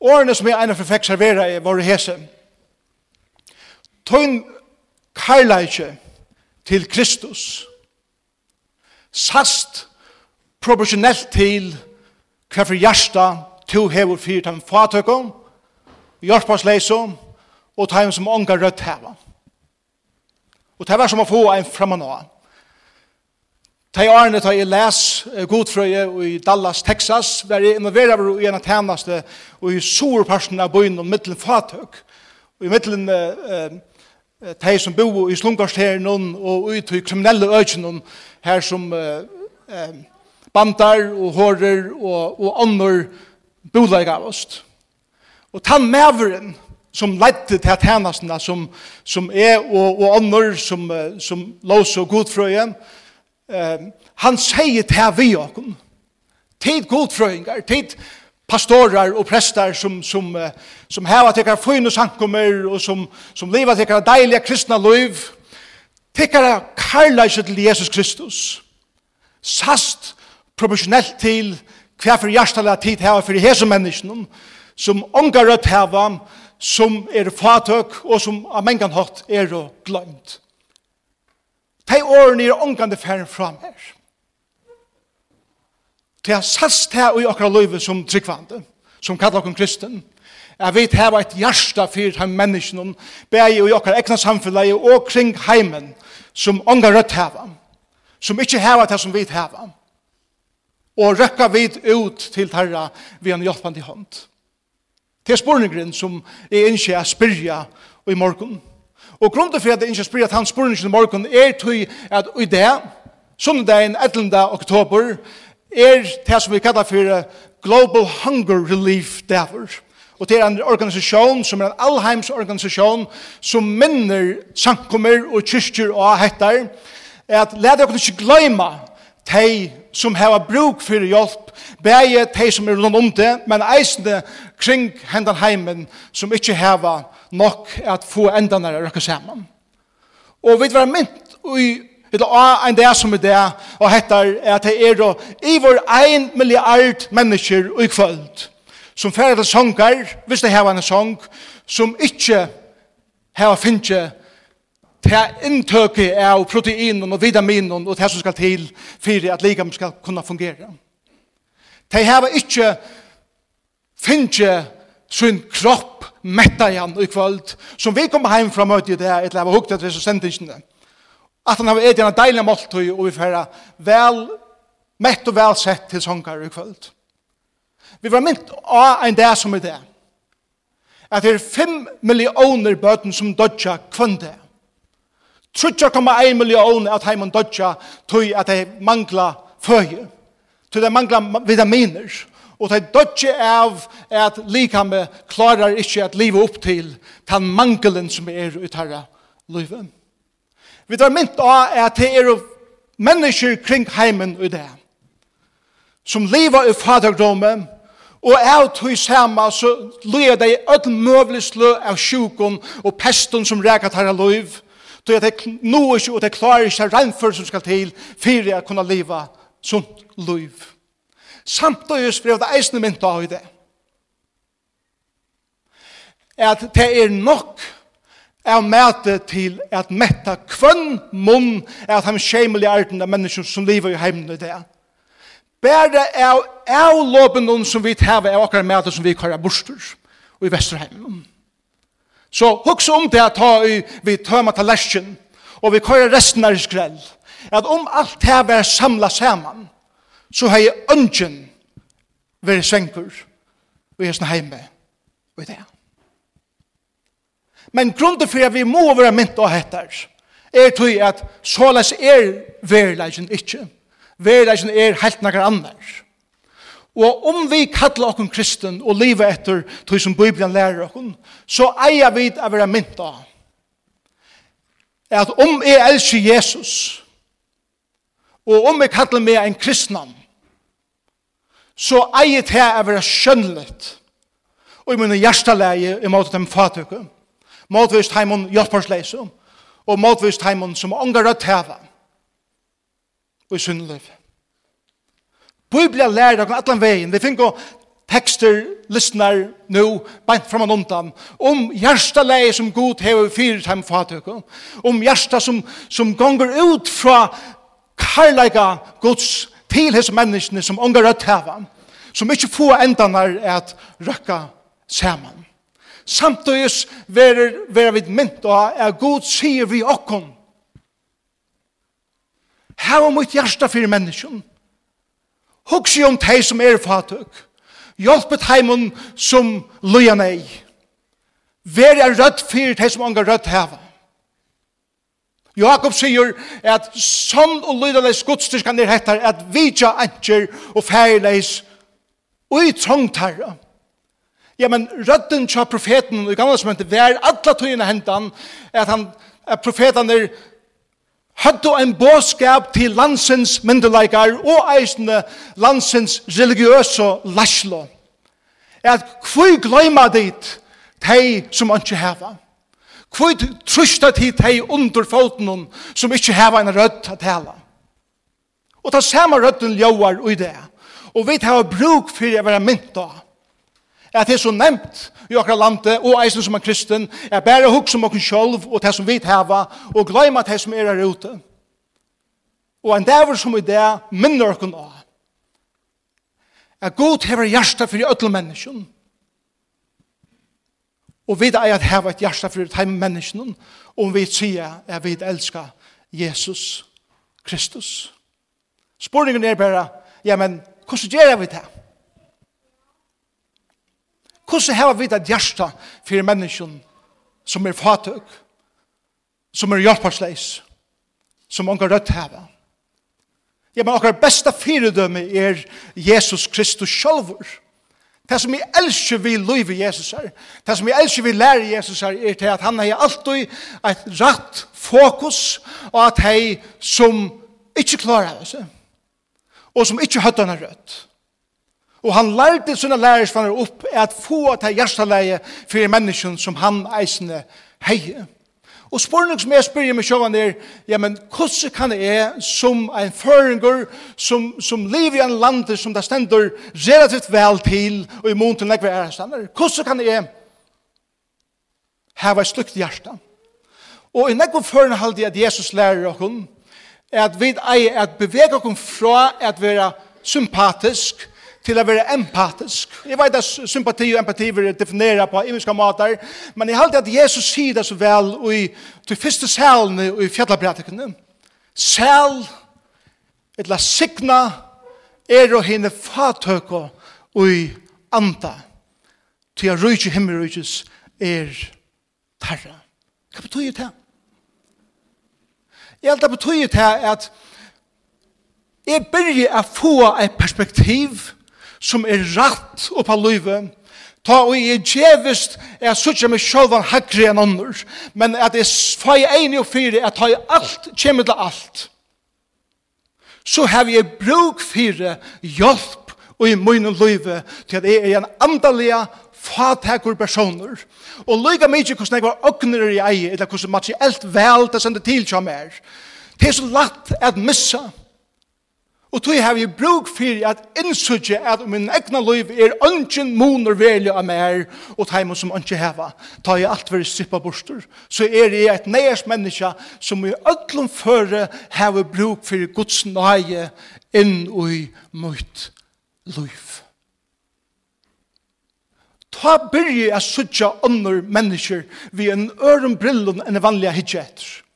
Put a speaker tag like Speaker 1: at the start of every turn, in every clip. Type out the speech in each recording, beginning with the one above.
Speaker 1: Årene som jeg ene for fikk servera i våre hese. Tøyn karlægje til Kristus. Sast proporsjonelt til hva for hjärsta to hever fyrt av fatøkken, hjelpasleisom og tam som ångar rødt heva. Og det var som å få en framanå. Ta i årene ta i les godfrøye i Dallas, Texas, var jeg involverer i en av tjeneste og i sorparsen av byen og middelen fatøk. Og i middelen eh, de som bor i slungarsteren og ut i kriminelle økene her som eh, bandar og hårer og, og ånder bolag av oss. Og tann maveren som ledde til tjenestene som, som er og, og ånder som, som lås og godfrøye, og han sier til vi okkur, tid godfrøyngar, tid pastorar og prestar som, som, uh, som heva tekkar fyne sankummer og som, som leva tekkar deiliga kristna liv, tekkar karlæsje til Jesus Kristus, sast proporsjonelt til hva for hjertelig tid heva for hese menneskene, som ångar rødt heva, som er fatøk og som av mengan hatt er og. Hei årene er ångande færen fram her. Det er sast her i okra løyve som tryggvande, som kallar okkur kristen. Jeg vet her var et hjärsta fyrir heim menneskene, bæg i okra egna samfunnet og kring heimen, som unga rødt heva, som ikkje heva det som vi heva, og røkka vit ut til terra vi en hjelpande hånd. Det er spurningren som er innskje a spyrja i morgen. Og grunden for at jeg ikke spyrir at han spurningen i morgen er tøy at i det, sundagen 11. oktober, er det som vi kallar for Global Hunger Relief Daver. Og det er en organisasjon som er en allheims organisasjon som minner sankummer og kyrkjer og hettar at let dere ikke gløyma de som har bruk for hjelp, bæge de som er rundt om det, men eisende kring hendan heimen som ikke har nok at få endene å røkker sammen. Og vi var mynt i Det er en dag som er det, og hettar at det er i vår ein milliard mennesker i kvöld, som færre til sånger, hvis det hever en sång, som ikke har finnet til inntøket av proteinen og vitaminen og det som skal til for at ligam skal kunne fungere. De har ikke finnet sin kropp metta igjen i kvöld, som vi kommer heim fra møte i det etter jeg var hukt etter disse sendingene. At han har et en deilig måltøy, og vi får vel, mett og vel sett til sånger i kvöld. Vi var mynt av en dag som er det. At det er fem millioner bøten som dodja koma ein million at heimann dødja tøy at de mangla føye. Tøy de mangla vitaminer. Og det dødje av at likame klarar ikkje at liva opp til den mangelen som er ut herra livet. Vi tar mynt av at det er mennesker kring heimen i det som lever i faderdomen, og av tog sama så lyder de ødel møvlig slø av sjukon og pesten som reikert her av liv, tog at de nå ikke og det klarer ikke regnfør som skal til, for at kunne leva sunt liv samtidig brev det eisne mynt av i det. At det er nok av mæte til at metta kvønn munn at han skjemelig arten av mennesker som lever i heimen i det. Bære av avlåpen som vi tæve av akkurat mæte som vi kallar borster og i Vesterheimen. Så huks om det at ta i vi tøma talasjen og vi køyre resten av skrell. At om alt det er samla saman, så har jeg ønsken vært svenker og jeg er sånn heime og i det. Men grunnen for at vi må være mynt og hettar er tog at såles er verleisen ikke. Verleisen er helt noen annar. Og om vi kallar okkur kristen og livet etter tog som Bibelen lærer okkur, så eier vi å være mynt av at om jeg elsker Jesus, og om jeg kallar meg en kristnan, så eier det å være skjønnelig. Og i mine hjerteleie i måte dem fatøke. Måtvist heimen hjelpersleise. Og måtvist heimen som ångar rødt heva. Og i sunneliv. Biblia lærer dere atlan veien. Vi finner tekster, lyssnar nu, bænt fram og undan, om hjärsta leie som god hever fyrir heim fatøkken, om hjärsta som, som gonger ut fra karlaga gods til hese menneskene som unga rødt heva, som ikkje få endene er at røkka saman. Samtidig verer, verer vi mynt og er god sier vi okkon. Heva mot hjärsta fyrir menneskene. Hoksi om teg som er fatøk. Hjelpet heimun som loja nei. Vær er rødt fyrir teg som unga rødt heva. Jakob sier at sånn og lydeleis gudstyrskan er hettar at vidja antjer og færleis og i trångt herra. Ja, men rødden tja profeten i gamla som hente vær alla tøyina hentan at han at profeten er hadde en båskap til landsens myndelaikar og eisende landsens religiøse laslo. At kvui gløyma dit tei som ikke heva. Hvor trusta tid hei under foten som ikkje heva en rødt at tala. Og ta samme rødden ljåar ui det. Og vi tar bruk fyrir å være mynt da. At det er så nevnt i okra landet og eisen som er kristen er bare hukk som okkur sjolv og det som vi heva og gløyma det som er her ute. Og en dæver som i det minner okkur nå. Er god hever hjersta fyrir ödel menneskjon. Og vi er at heva et hjärsta for heim menneskene, og vi sier at vi elska Jesus Kristus. Spurningen er bare, ja, men hvordan gjør vi det? Hvordan har vi et hjärsta for menneskene som er fatøk, som er hjelparsleis, som mange rødt heva? Ja, men akkurat besta fyrdømme er Jesus Kristus sjálfur. Det som jeg elsker vi lov i Jesus her, det som jeg elsker vi lærer Jesus her, er til at han har alltid et rett fokus, og at hei som ikke klarer det, og som ikke høtter han rødt. Og han lærte sine lærersvanner opp at få til hei for mennesken som han eisende heier. Og spørning som jeg spør meg sjåan er, ja, men hvordan kan jeg som en føringer, som, som lever i en land som det stender relativt vel til, og i mån til nekve er stender, hvordan kan jeg hava et slukt hjerte? Og i nekve føringer halde jeg at Jesus lærer er at vi er at bevege oss fra at være sympatisk til å være empatisk. Jeg vet at sympati og empati vil definere på imiske måter, men jeg halte at Jesus sier det så vel i de første salene i fjallabratikene. Sel, et la signa, er og henne fatøke og i anda. Til jeg rydde himmelryddes er terra. Hva betyr det? Jeg halte det betyr det at jeg begynner å få et perspektiv som er rett oppa livet, Ta og jeg djevist, er suttje med sjølvan hagri enn ånder, men at jeg fai eini og fyri, at ta i alt, kjemmer til alt. Så hev jeg bruk fyri hjelp og i munnen løyve til at jeg er en andalega fatekur personer. Og løyga mykje hvordan jeg var ogner i eie, eller hvordan materiellt vel det sender til kja mer. Det er så latt at missa. Og tog har vi brug for at innsutje at min egna liv er ønsken moner velja av mer og teimen som ønske heva. Ta i alt veri strippa bostur. så er jeg et næres menneska som i ødlom føre har vi bruk for Guds nøye inn i mot liv. Ta byrje a sutja andre mennesker vi en øren brillon enn vanliga hitje etter.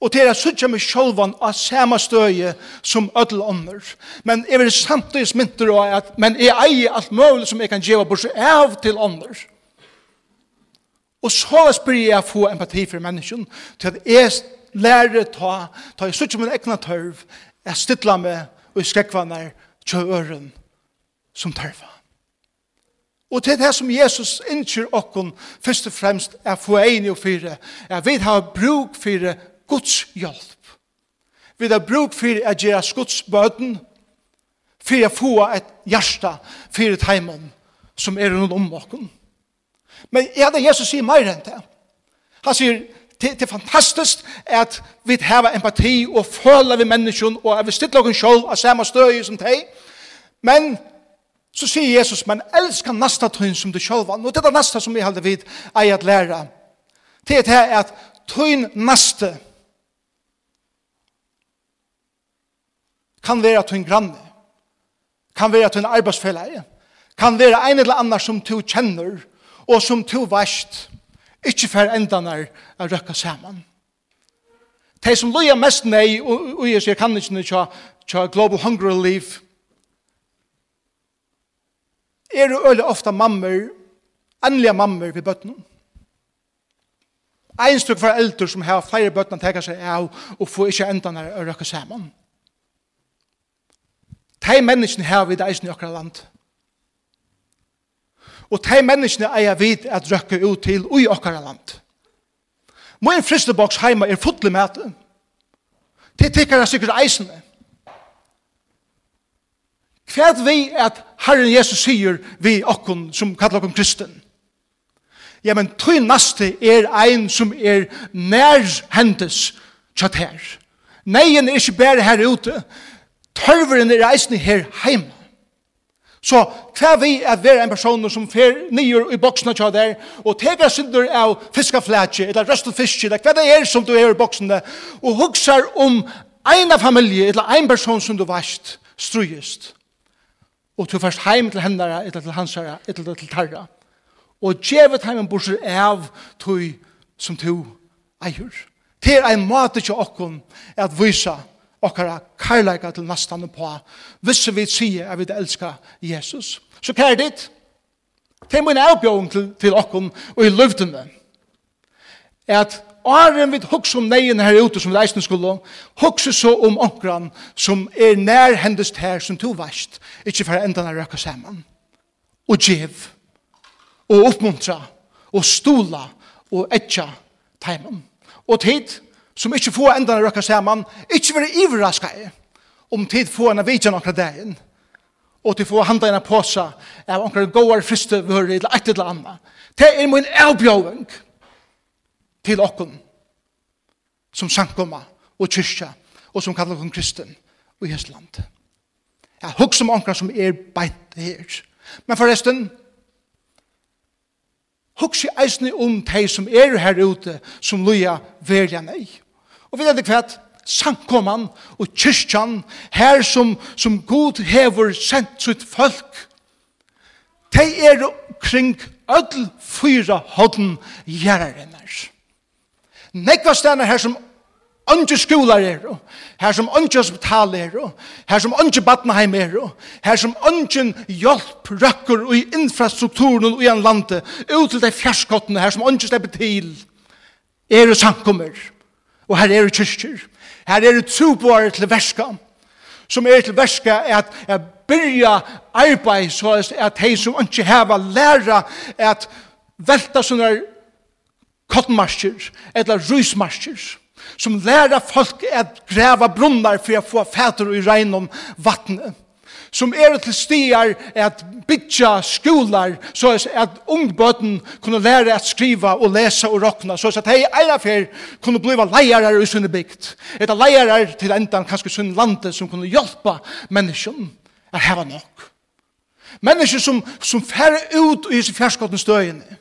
Speaker 1: Og til jeg sutja meg sjolvan av samme støye som ødel ånder. Men jeg vil samtidig mynter og at men jeg eier alt mulig som jeg kan gjøre bort av til ånder. Og så spyr jeg få empati for mennesken til at jeg lærer ta, ta jeg sutja min egna tørv, jeg stytla meg og jeg skrekvanar kjøren som tørva. Og til det som Jesus innkyr okkon, først og fremst er få eini og fyre, er vi har bruk fyre Guds hjelp. Vi har bruk for å gjøre Guds bøten, for å få et hjerte for et heimann som er rundt om oss. Men er det Jesus sier mer enn det? Han sier, det, det er fantastisk at vi har empati og føler vi mennesken, og at vi stiller oss selv av samme støy som deg. Men så sier Jesus, men elsker nasta tøyen som du selv var. Og det er nasta som vi holder vid ei at lære. Det er det at tøyen nasta tøyen kan være at hun granne, kan være at hun arbeidsfelleie, kan være en eller annan som du kjenner, og som du veist, ikke for endanar er røkka saman. De som loja mest nei, og jeg sier kan ikke tja, tja Global Hunger Relief, er jo øyelig ofta mammer, annelige mammer ved bøttene. Ein stykk for eldre som har flere bøttene teka seg av, og får ikke endanar er røkka saman. De menneskene har vi det eisen i akkurat land. Og de menneskene eier vi at røkke ut til i akkurat land. Må en fristeboks heima er fotlig med det. Det tikkar jeg sikkert eisene. Hva er vi at Herren Jesus sier vi okkon som kallar okkon kristen? Ja, men tøy naste er ein som er nær hendes tjatt her. Neien er ikke bare her ute, tørveren er eisen her heim. Så hva vi er være en person som fer nyer i boksene til der, og teker synder av fiskaflætje, eller røstelfiske, eller hva det er som du er i boksene, og hugser om en av familie, eller en person som du varst, strøyest. Og du først heim til hendere, eller til hansere, eller til tarra. Og djevet heim en borser av tog som to eier. Det er en måte til åkken at vise okkara karlæga til nastan på, hvis vi sier at vi elskar Jesus. Så kjær ditt, det er min avbjørn til, til okken og i løvdene, at Åren vi hugsa om neien her ute som reisen skulle, hugsa så om onkran som er nær hendest her som to vast, ikkje for enda er røkka saman. Og djev, og oppmuntra, og stola, og etja teimen. Og tid, som ikke få enda røkka saman, ikke være iverraska om tid få en vidja nokra dagen, og til få handa en påsa av onkra goar friste vører eller et eller annet. Det er min avbjøving til okkon som sankumma og kyrkja og som kallar okkon kristen og hans land. Jeg hugg som onkra som er beint her. Men forresten, hugg si eisne om de som er her ute som loja verja nei. Og vi er det kvært, sankoman og kyrkjan, her som, som god hever sendt sitt folk. De er kring öll fyra hodden gjerrenner. Nekva stenar her som Onge skolar er, her som onge hospital er, her som onge badnaheim er, her som ongen hjelp røkker i infrastrukturen og i en lande, ut til de fjerskottene her som onge slipper til, er og samkommer. Og her er det kyrkjer. Her er det troboare til verska, som er til verska at, jeg byrja arbeid så at de som ikke heva læra at velta sånne kottmarsjer, eller rysmarsjer, som læra folk at greva brunnar for å få fæter i regn om vattnet som er til stier at bytja skolar så at ungbøten kunne lære at skriva og lese og rokna så at hei eirafer kunne bliva leirar i sunne bygd etter leirar til endan kanskje sunne landet som kunne hjelpa menneskjon er heva nok menneskjon som, som færre ut i fjerskottens støyene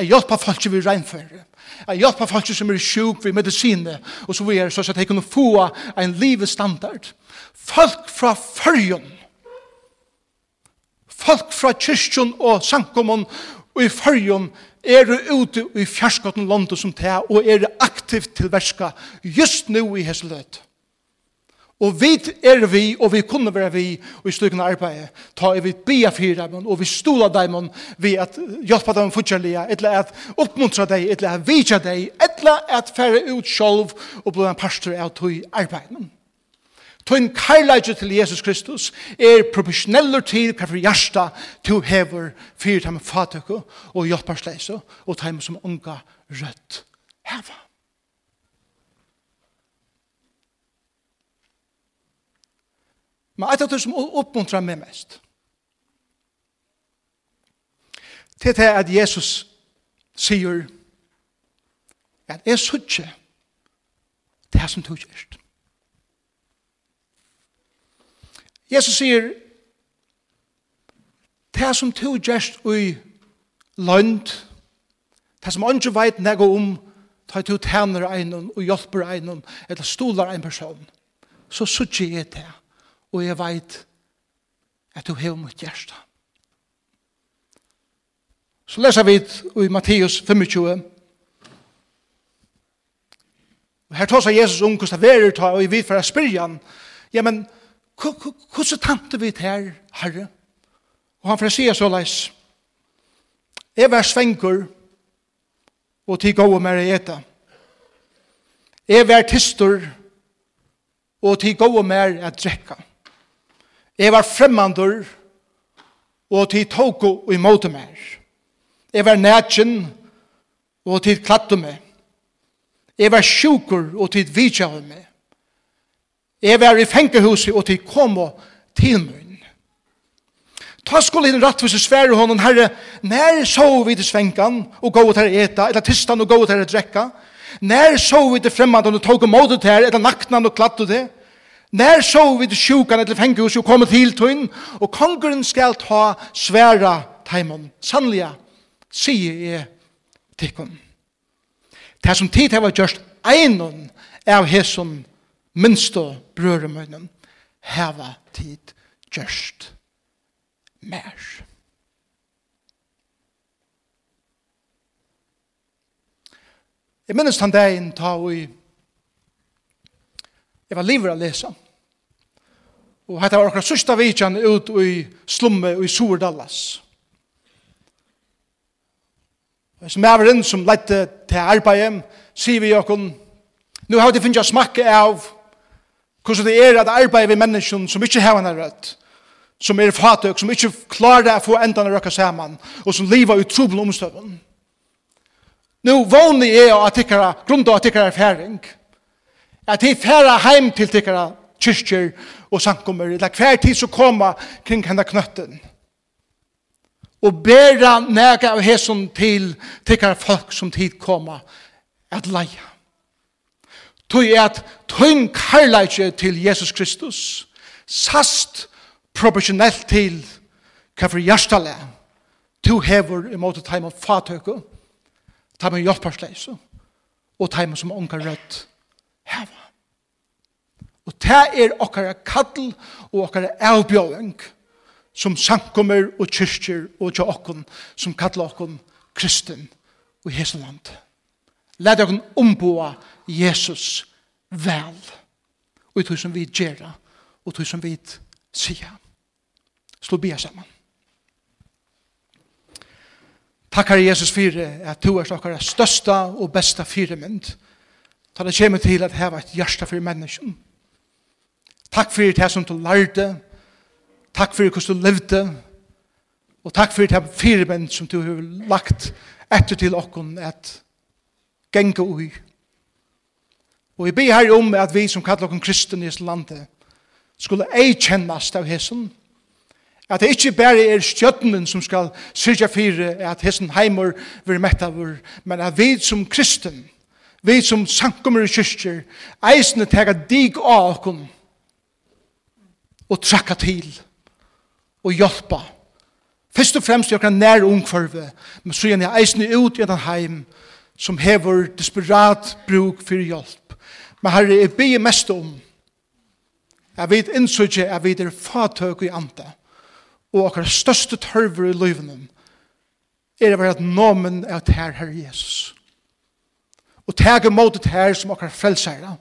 Speaker 1: er hjelpa folk vi regnfører. Jeg hjelper folk som er sjuk ved medisiner, og så videre, så at jeg kunne få en livestandard. standard folk fra fyrjon, folk fra kyrkjon og sankomon og i fyrjon er ute i fjerskotten landet som det og er aktivt til verska just nu i Heseløt. Og vi er vi, og vi kunne være vi, og i slukkende arbeid, ta i vi bia fyra dem, og vi stola dem, vi at hjelpa dem fortjellige, etla at oppmuntra deg, etla at vidja deg, etla at færre ut sjolv, og blod en pastor av tog arbeidet. Tøyn kærleidje til Jesus Kristus er professioneller til hva for hjärsta to hever fyrir dem fatøkko og hjelparsleise og ta som unga rødt heva. Men et av det som oppmuntrar meg mest til det at Jesus sier at jeg suttje det som du gjørst. Jesus sier, det som to gjerst ui lønd, det som andre veit nego om, ta to tæner einon og hjelper einon, eller stolar ein person, så suttje jeg det, og jeg veit at du hever mot gjersta. Så leser vi i Matteus 25, Og her tar seg Jesus om hvordan det er ta og vi for å spyrja han. Ja, men hvordan tante vi her, herre? Og han får si så leis. Jeg var svengur, og til gode med å ete. Jeg var tistur, og til gode mer at drekke. Jeg var fremmandur, og til toko og imot mer. Jeg var nætjen, og til klatte meg. Jeg var sjukur, og til vidtjave meg. Jeg var i fengehuset, og til kom og til munn. Ta skulle inn rattvis i svære hånden, herre, nær så vi til svenkan, og gå til eta, eller tistan og gå til drekka. Nær så vi til fremmanden og tog og måte til her, eller naknan og klatte det. Nær så vi til sjukan eller fengehuset og kom til tunn, og kongeren skal ta sværa teimon. Sannlig, sier jeg tikkun. Det som tid har vært gjørst einon av hesson minst og brødremønnen heva tid gjørst mer. Jeg minnes han dagen ta og jeg var livet å lese. Og hette var akkurat sørste vidtjen ut i slumme og i Sordallas. Og som er inn som lette til arbeidet, sier vi jo, nå har de finnet smakke av Hvordan det er at arbeid ved mennesken som ikke har en rødt, som er fatøk, som ikke klarer å få enda å røkke sammen, og som lever i trobel omstøven. Nå vanlig er at tikkere, grunn av at tikkere er færing, at de færer heim til tikkere kyrkjer og sankummer, eller hver tid som koma kring henne knøtten. Og bæra nega av hesson til tikkara folk som tid koma at leia tog er at tøyn karlægje til Jesus Kristus. Sast proportionellt til hva for hjertale to hever imot teim og fatøke teim og hjelparsleise og teim som ongar rødt heva og ta er okkara kattel og okkara avbjøving som sankommer og kyrkjer og tja okkon som kattla okkon kristen og heselandet Lad dere omboa Jesus vel. Og tog som vi gjerra. og tog som vi sier. Slå bia sammen. Takkar Jesus fyrir at du er okkara størsta og besta fyremynd. Ta det kjemme til at heva et hjärsta fyrir menneskjen. Takk fyrir det som du lærte. Takk fyrir hvordan du levde. Og takk fyrir det fyremynd som du har lagt etter til okkon at genga ui. Og vi ber her om at vi som kallar okken kristen i disse landet skulle ei kjennast av hessen, at det ikke bare er stjøtnen som skal syrja fire at hessen heimur vil mettavur, men at vi som kristen, vi som sankummer i kyrkjer, eisne tega dig av okken og trakka til og hjelpa. Først og fremst i okkar nær ungkvarve, men så gjerne eisne ut i den heim, som hever desperat bruk for hjelp. Men herre, jeg ber mest om jeg vet innsøkje, jeg vet er fatøk i ante og akkurat største tørver i løyvene er å være at nomen er til her, herre Jesus. Og teg imot det her som akkurat frelser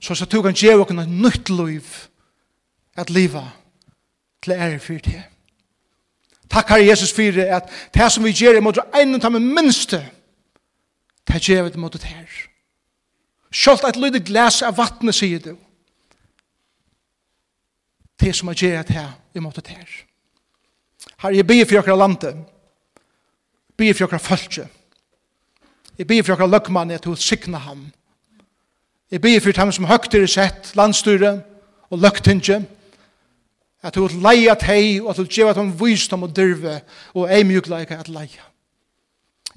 Speaker 1: Så så tog han gjør akkurat nytt løyv at livet til ære for det. Takk, Herre Jesus, for at det som vi gjør er mot en av de minste, Det er gjevet mot det her. Sjålt et lydig glas av vattnet, sier du. Det er som er gjevet her, imot det her. Herre, jeg ber for dere landet. Ber for dere følge. Jeg ber for dere løkmann, at du sikna ham. Jeg ber for dem som høgt er sett, landstyre og løktinge. At du leia teg og at du gjevet ham visdom og dyrve og ei mjukleika at leia.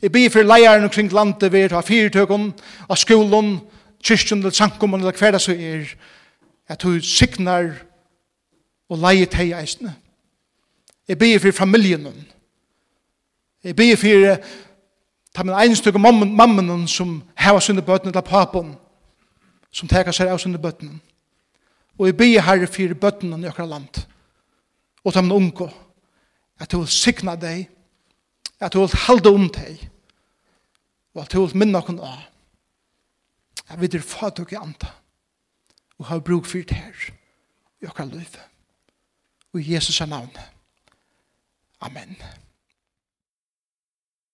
Speaker 1: Jeg ber for leierne omkring landet ved å ha fyrtøkken, av skolen, kyrkjen eller sankummen eller hver det så er, at du signar og leier teg eisene. Jeg ber for familien. Jeg ber for ta min egen stykke mammen som heva sine bøtene til papen, som teker seg av sine bøtene. Og jeg ber herre for bøtene i akkurat land. Og ta min unge, at du vil signa deg, at du vil halde om deg, og at du vil minne oss av at vi er fatuk i anda og har bruk for det her i okkar liv og i Jesus er navn Amen.